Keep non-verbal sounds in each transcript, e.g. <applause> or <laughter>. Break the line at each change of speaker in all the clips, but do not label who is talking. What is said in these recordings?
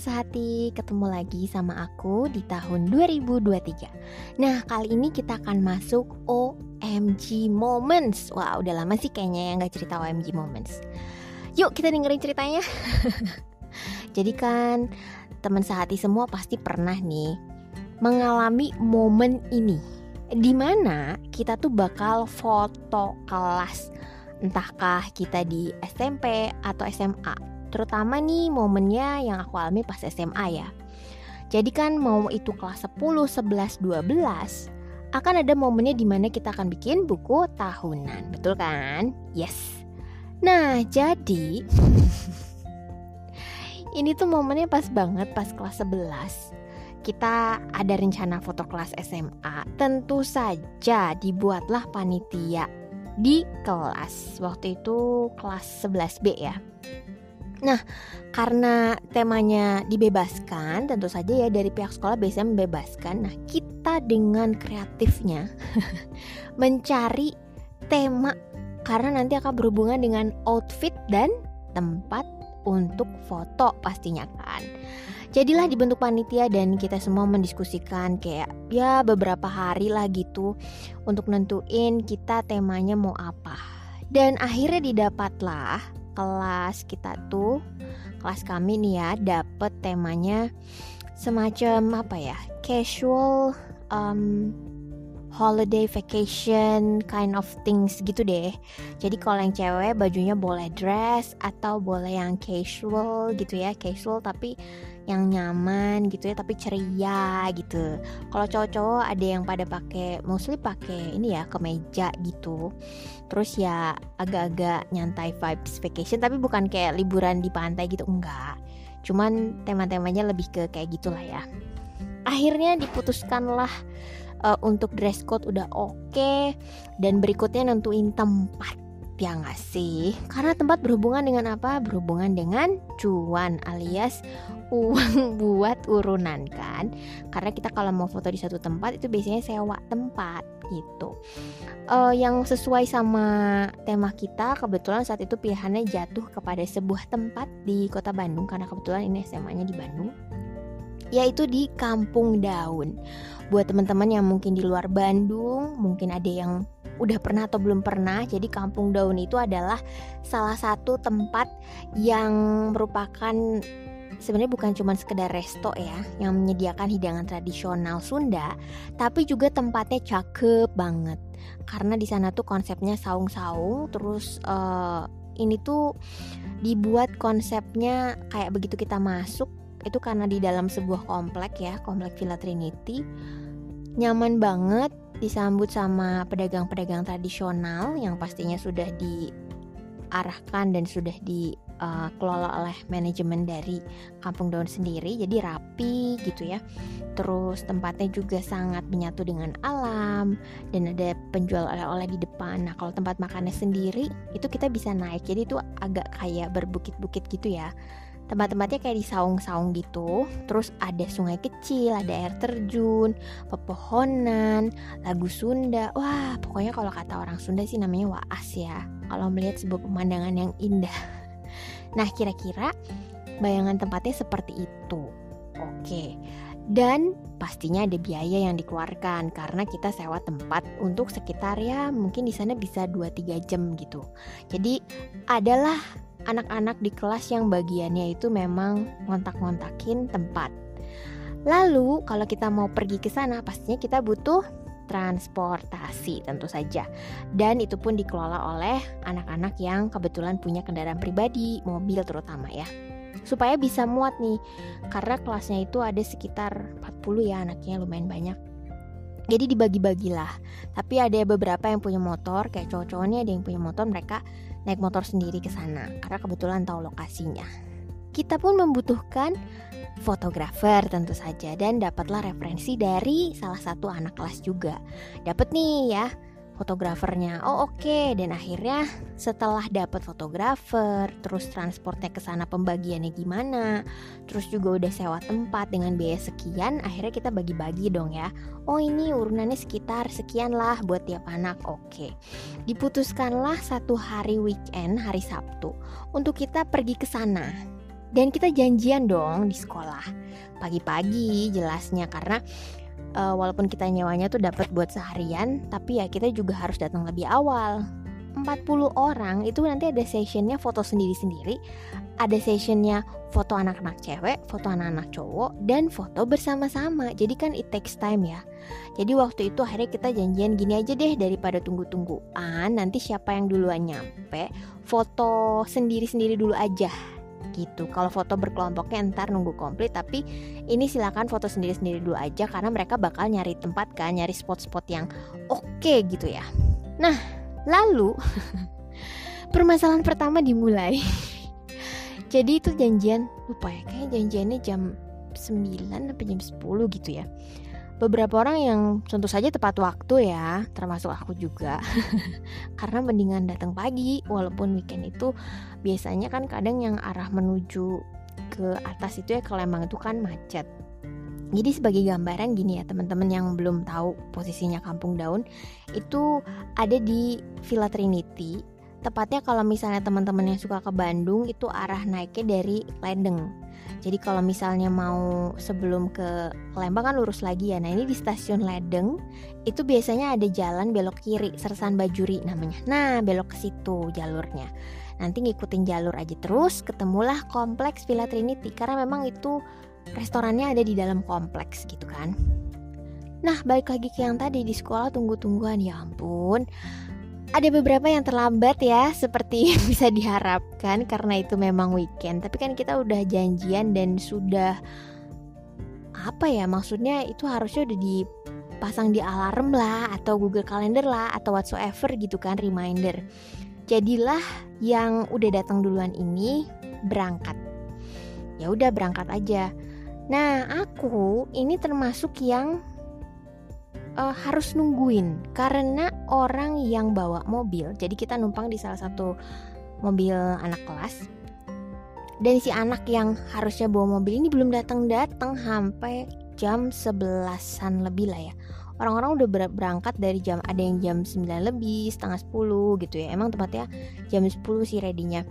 sehati, ketemu lagi sama aku di tahun 2023 Nah kali ini kita akan masuk OMG Moments. Wah udah lama sih kayaknya yang gak cerita OMG Moments. Yuk kita dengerin ceritanya. <laughs> Jadi kan teman sehati semua pasti pernah nih Mengalami momen ini Di mana kita tuh bakal foto kelas. Entahkah kita di SMP atau SMA Terutama nih momennya yang aku alami pas SMA ya. Jadi kan mau itu kelas 10, 11, 12 akan ada momennya di mana kita akan bikin buku tahunan, betul kan? Yes. Nah, jadi <laughs> ini tuh momennya pas banget pas kelas 11 kita ada rencana foto kelas SMA Tentu saja dibuatlah panitia di kelas Waktu itu kelas 11B ya Nah, karena temanya dibebaskan, tentu saja ya dari pihak sekolah biasanya membebaskan. Nah, kita dengan kreatifnya <laughs> mencari tema karena nanti akan berhubungan dengan outfit dan tempat untuk foto pastinya kan. Jadilah dibentuk panitia dan kita semua mendiskusikan kayak ya beberapa hari lah gitu untuk nentuin kita temanya mau apa. Dan akhirnya didapatlah kelas kita tuh kelas kami nih ya dapet temanya semacam apa ya casual um, holiday vacation kind of things gitu deh. Jadi kalau yang cewek bajunya boleh dress atau boleh yang casual gitu ya, casual tapi yang nyaman gitu ya tapi ceria gitu. Kalau cowok-cowok ada yang pada pakai mostly pakai ini ya kemeja gitu. Terus ya agak-agak nyantai vibes vacation tapi bukan kayak liburan di pantai gitu enggak. Cuman tema-temanya lebih ke kayak gitulah ya. Akhirnya diputuskanlah uh, untuk dress code udah oke okay, dan berikutnya nentuin tempat ya nggak sih? Karena tempat berhubungan dengan apa? Berhubungan dengan cuan alias uang <laughs> buat urunan kan? Karena kita kalau mau foto di satu tempat itu biasanya sewa tempat gitu. Uh, yang sesuai sama tema kita kebetulan saat itu pilihannya jatuh kepada sebuah tempat di kota Bandung karena kebetulan ini SMA-nya di Bandung yaitu di Kampung Daun. Buat teman-teman yang mungkin di luar Bandung, mungkin ada yang udah pernah atau belum pernah. Jadi Kampung Daun itu adalah salah satu tempat yang merupakan sebenarnya bukan cuma sekedar resto ya yang menyediakan hidangan tradisional Sunda, tapi juga tempatnya cakep banget. Karena di sana tuh konsepnya saung-saung, terus uh, ini tuh dibuat konsepnya kayak begitu kita masuk itu karena di dalam sebuah komplek ya, komplek Villa Trinity. Nyaman banget, disambut sama pedagang-pedagang tradisional yang pastinya sudah diarahkan dan sudah dikelola uh, oleh manajemen dari Kampung Daun sendiri. Jadi rapi gitu ya. Terus tempatnya juga sangat menyatu dengan alam dan ada penjual oleh-oleh di depan. Nah, kalau tempat makannya sendiri itu kita bisa naik. Jadi itu agak kayak berbukit-bukit gitu ya tempat-tempatnya kayak di saung-saung gitu. Terus ada sungai kecil ada air terjun pepohonan lagu Sunda. Wah pokoknya kalau kata orang Sunda sih namanya waas ya kalau melihat sebuah pemandangan yang indah. <laughs> Nah kira-kira bayangan tempatnya seperti itu. Oke. Dan pastinya ada biaya yang dikeluarkan karena kita sewa tempat untuk sekitar ya mungkin di sana bisa 2-3 jam gitu. Jadi adalah anak-anak di kelas yang bagiannya itu memang ngontak-ngontakin tempat. Lalu kalau kita mau pergi ke sana pastinya kita butuh transportasi tentu saja. Dan itu pun dikelola oleh anak-anak yang kebetulan punya kendaraan pribadi, mobil terutama ya. Supaya bisa muat nih. Karena kelasnya itu ada sekitar 40 ya anaknya lumayan banyak. Jadi dibagi-bagilah. Tapi ada beberapa yang punya motor, kayak cowok-cowoknya ada yang punya motor, mereka naik motor sendiri ke sana karena kebetulan tahu lokasinya. Kita pun membutuhkan fotografer tentu saja dan dapatlah referensi dari salah satu anak kelas juga. Dapat nih ya fotografernya. Oh oke, okay. dan akhirnya setelah dapat fotografer, terus transportnya ke sana pembagiannya gimana, terus juga udah sewa tempat dengan biaya sekian, akhirnya kita bagi-bagi dong ya. Oh ini urunannya sekitar sekian lah buat tiap anak. Oke. Okay. Diputuskanlah satu hari weekend, hari Sabtu, untuk kita pergi ke sana. dan kita janjian dong di sekolah pagi-pagi jelasnya karena uh, walaupun kita nyewanya tuh dapat buat seharian tapi ya kita juga harus datang lebih awal 40 orang itu nanti ada sessionnya foto sendiri-sendiri ada sessionnya foto anak-anak cewek, foto anak-anak cowok, dan foto bersama-sama. Jadi kan it takes time ya. Jadi waktu itu akhirnya kita janjian gini aja deh daripada tunggu-tungguan. Nanti siapa yang duluan nyampe, foto sendiri-sendiri dulu aja gitu. Kalau foto berkelompoknya ntar nunggu komplit, tapi ini silakan foto sendiri-sendiri dulu aja karena mereka bakal nyari tempat kan, nyari spot-spot yang oke okay, gitu ya. Nah, lalu <laughs> permasalahan pertama dimulai. <laughs> Jadi itu janjian lupa ya kayaknya janjiannya jam 9 sampai jam 10 gitu ya. Beberapa orang yang tentu saja tepat waktu ya, termasuk aku juga. <laughs> Karena mendingan datang pagi walaupun weekend itu biasanya kan kadang yang arah menuju ke atas itu ya ke Lembang itu kan macet. Jadi sebagai gambaran gini ya teman-teman yang belum tahu posisinya Kampung Daun itu ada di Villa Trinity Tepatnya kalau misalnya teman-teman yang suka ke Bandung itu arah naiknya dari Ledeng. Jadi kalau misalnya mau sebelum ke Lembang kan lurus lagi ya. Nah ini di stasiun Ledeng itu biasanya ada jalan belok kiri, Sersan Bajuri namanya. Nah belok ke situ jalurnya. Nanti ngikutin jalur aja terus, ketemulah kompleks Villa Trinity karena memang itu restorannya ada di dalam kompleks gitu kan. Nah balik lagi ke yang tadi di sekolah tunggu-tungguan ya ampun ada beberapa yang terlambat ya seperti <laughs> bisa diharapkan karena itu memang weekend. Tapi kan kita udah janjian dan sudah apa ya maksudnya itu harusnya udah dipasang di alarm lah atau Google Calendar lah atau whatsoever gitu kan reminder. Jadilah yang udah datang duluan ini berangkat. Ya udah berangkat aja. Nah aku ini termasuk yang uh, harus nungguin karena orang yang bawa mobil. Jadi kita numpang di salah satu mobil anak kelas. Dan si anak yang harusnya bawa mobil ini belum datang-datang sampai jam sebelasan lebih lah ya. Orang-orang udah berangkat dari jam ada yang jam 9 lebih, setengah 10 gitu ya. Emang tempatnya jam 10 sih readynya.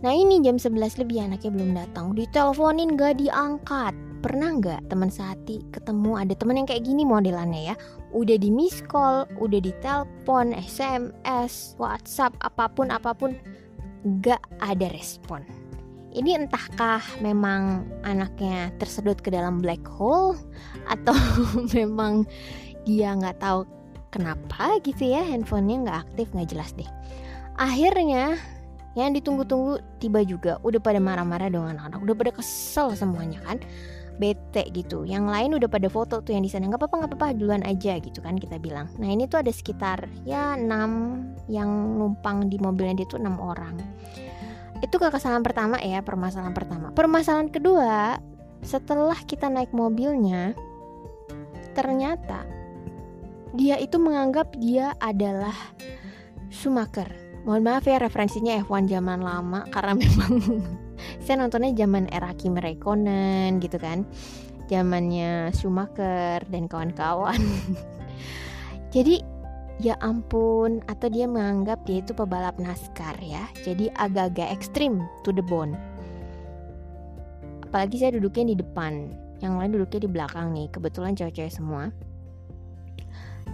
Nah ini jam 11 lebih anaknya belum datang Diteleponin gak diangkat Pernah nggak teman sehati ketemu ada teman yang kayak gini modelannya ya? Udah di miss call, udah di telepon, SMS, WhatsApp, apa pun apa pun Gak ada respon. Ini entahkah memang anaknya tersedot ke dalam black hole atau <laughs> memang dia nggak tahu kenapa gitu ya handphonenya nggak aktif nggak jelas deh. Akhirnya yang ditunggu-tunggu tiba juga udah pada marah-marah dong anak-anak udah pada kesel semuanya kan bete gitu. Yang lain udah pada foto tuh yang di sana nggak apa-apa nggak apa-apa duluan aja gitu kan kita bilang. Nah ini tuh ada sekitar ya enam yang numpang di mobilnya dia tuh enam orang. Itu kekesalan pertama ya permasalahan pertama. Permasalahan kedua setelah kita naik mobilnya ternyata dia itu menganggap dia adalah Schumacher. Mohon maaf ya referensinya F1 zaman lama karena <laughs> memang saya nontonnya zaman era Kimi Räikkönen gitu kan. Zamannya Schumacher dan kawan-kawan. <laughs> Jadi ya ampun atau dia menganggap dia itu pebalap NASCAR ya. Jadi agak-agak ekstrim to the bone. Apalagi saya duduknya di depan. Yang lain duduknya di belakang nih. Kebetulan cewek-cewek semua.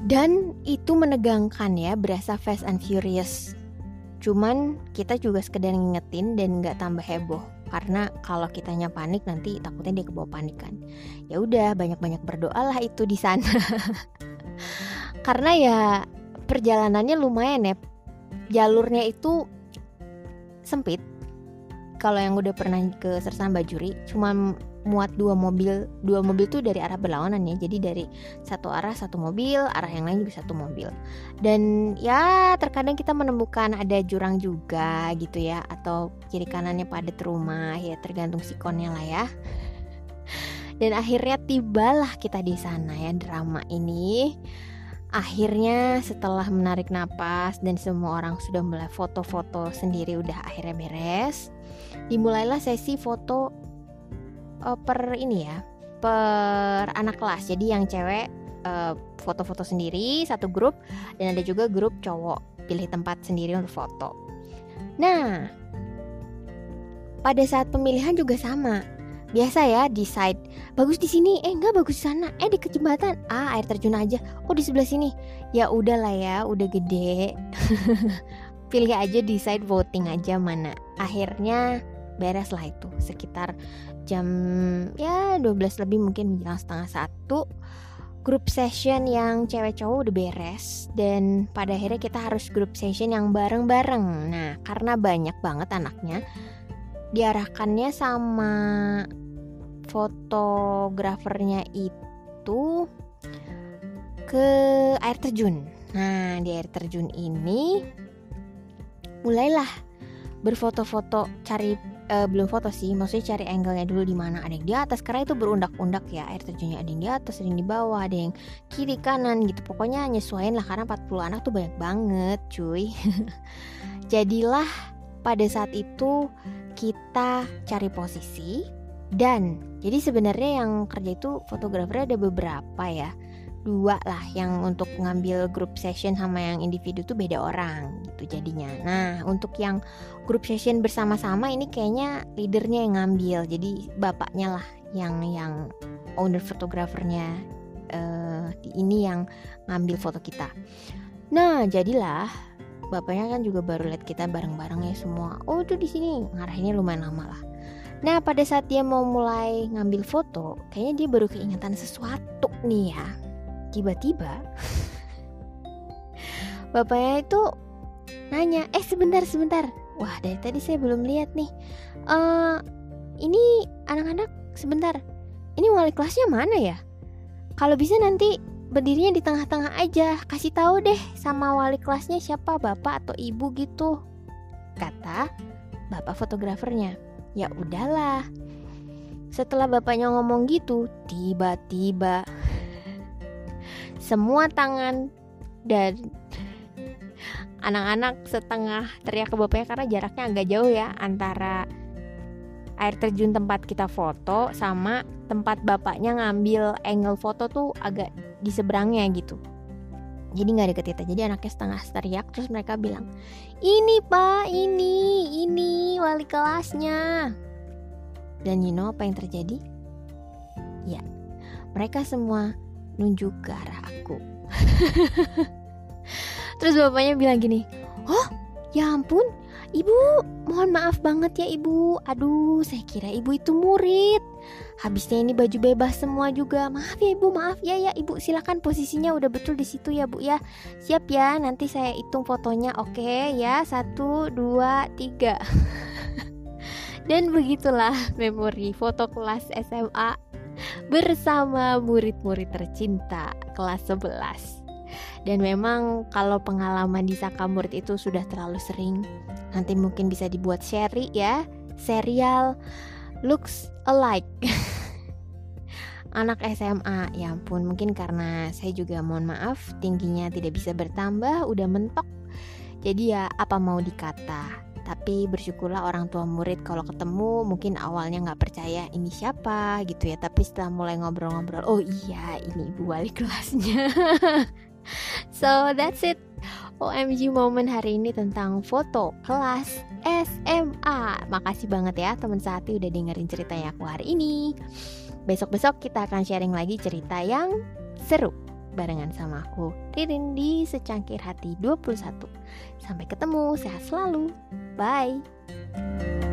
Dan itu menegangkan ya berasa Fast and Furious Cuman kita juga sekedar ngingetin dan nggak tambah heboh karena kalau kitanya panik nanti takutnya dia kebawa panik kan. Ya udah banyak-banyak berdoa lah itu di sana. <laughs> karena ya perjalanannya lumayan ya. Jalurnya itu sempit. Kalau yang udah pernah ke Sersan Bajuri cuma muat dua mobil dua mobil tuh dari arah berlawanan ya. Jadi dari satu arah satu mobil arah yang lain juga satu mobil. Dan ya terkadang kita menemukan ada jurang juga gitu ya atau kiri kanannya padat rumah ya tergantung sikonnya lah ya. Dan akhirnya tibalah kita di sana ya drama ini. Akhirnya setelah menarik napas dan semua orang sudah mulai foto-foto sendiri udah akhirnya beres Dimulailah sesi foto uh, per ini ya per anak kelas. Jadi yang cewek uh, foto-foto sendiri satu grup dan ada juga grup cowok. Pilih tempat sendiri untuk foto. Nah pada saat pemilihan juga sama. Biasa ya decide bagus di sini. Eh enggak bagus di sana. Eh di kejembatan. Ah air terjun aja. Oh di sebelah sini. Ya udahlah ya udah gede. <laughs> Pilih aja decide voting aja mana. Akhirnya beres lah itu sekitar jam ya 12 lebih mungkin menjelang setengah satu grup session yang cewek cowok udah beres dan pada akhirnya kita harus grup session yang bareng-bareng. Nah, karena banyak banget anaknya, diarahkannya sama fotografernya itu ke air terjun. Nah, di air terjun ini mulailah berfoto-foto cari uh, belum foto sih maksudnya cari angle-nya dulu di mana. Ada yang di atas karena itu berundak-undak ya air terjunnya ada yang di atas ada yang di bawah ada yang kiri kanan gitu. Pokoknya nyesuaiin lah karena 40 anak tuh banyak banget cuy. <laughs> Jadilah pada saat itu kita cari posisi dan jadi sebenarnya yang kerja itu fotografernya ada beberapa ya dua lah yang untuk ngambil group session sama yang individu tuh beda orang gitu jadinya. Nah untuk yang group session bersama-sama ini kayaknya leadernya yang ngambil jadi bapaknya lah yang yang owner fotografernya uh, ini yang ngambil foto kita. Nah jadilah bapaknya kan juga baru lihat kita bareng-bareng ya semua. Oh itu di sini ngarahinnya lumayan lama lah. Nah pada saat dia mau mulai ngambil foto, kayaknya dia baru keingetan sesuatu nih ya tiba-tiba bapaknya itu nanya eh sebentar sebentar. Wah dari tadi saya belum lihat nih. Uh, ini anak-anak sebentar. Ini wali kelasnya mana ya? Kalau bisa nanti berdirinya di tengah-tengah aja. Kasih tahu deh sama wali kelasnya siapa bapak atau ibu gitu kata bapak fotografernya. Ya udahlah. Setelah bapaknya ngomong gitu tiba-tiba semua tangan dan anak-anak setengah teriak ke bapaknya karena jaraknya agak jauh ya antara air terjun tempat kita foto sama tempat bapaknya ngambil angle foto tuh agak di seberangnya gitu. Jadi nggak deket kita jadi anaknya setengah teriak terus mereka bilang ini pak ini ini wali kelasnya. Dan you know apa yang terjadi? Ya mereka semua nunjuk ke arah aku. <laughs> Terus bapaknya bilang gini, Oh ya ampun, ibu mohon maaf banget ya ibu. Aduh saya kira ibu itu murid. Habisnya ini baju bebas semua juga. Maaf ya ibu, maaf ya ya ibu. Silakan posisinya udah betul di situ ya bu ya. Siap ya, nanti saya hitung fotonya. Oke ya, satu, dua, tiga. <laughs> Dan begitulah memori foto kelas SMA bersama murid-murid tercinta kelas 11. Dan memang kalau pengalaman di Saka Murid itu sudah terlalu sering, nanti mungkin bisa dibuat seri ya, serial looks alike. <laughs> Anak SMA, ya ampun, mungkin karena saya juga mohon maaf tingginya tidak bisa bertambah, udah mentok. Jadi ya apa mau dikata, tapi bersyukurlah orang tua murid kalau ketemu mungkin awalnya nggak percaya ini siapa gitu ya. Tapi setelah mulai ngobrol-ngobrol oh iya ini ibu wali <laughs> kelasnya. So that's it. OMG momen hari ini tentang foto kelas SMA makasih banget ya teman sehati udah dengerin ceritanya aku hari ini. Besok-besok kita akan sharing lagi cerita yang seru barengan sama aku Ririn di Secangkir Hati 21 Sampai ketemu, sehat selalu. Bye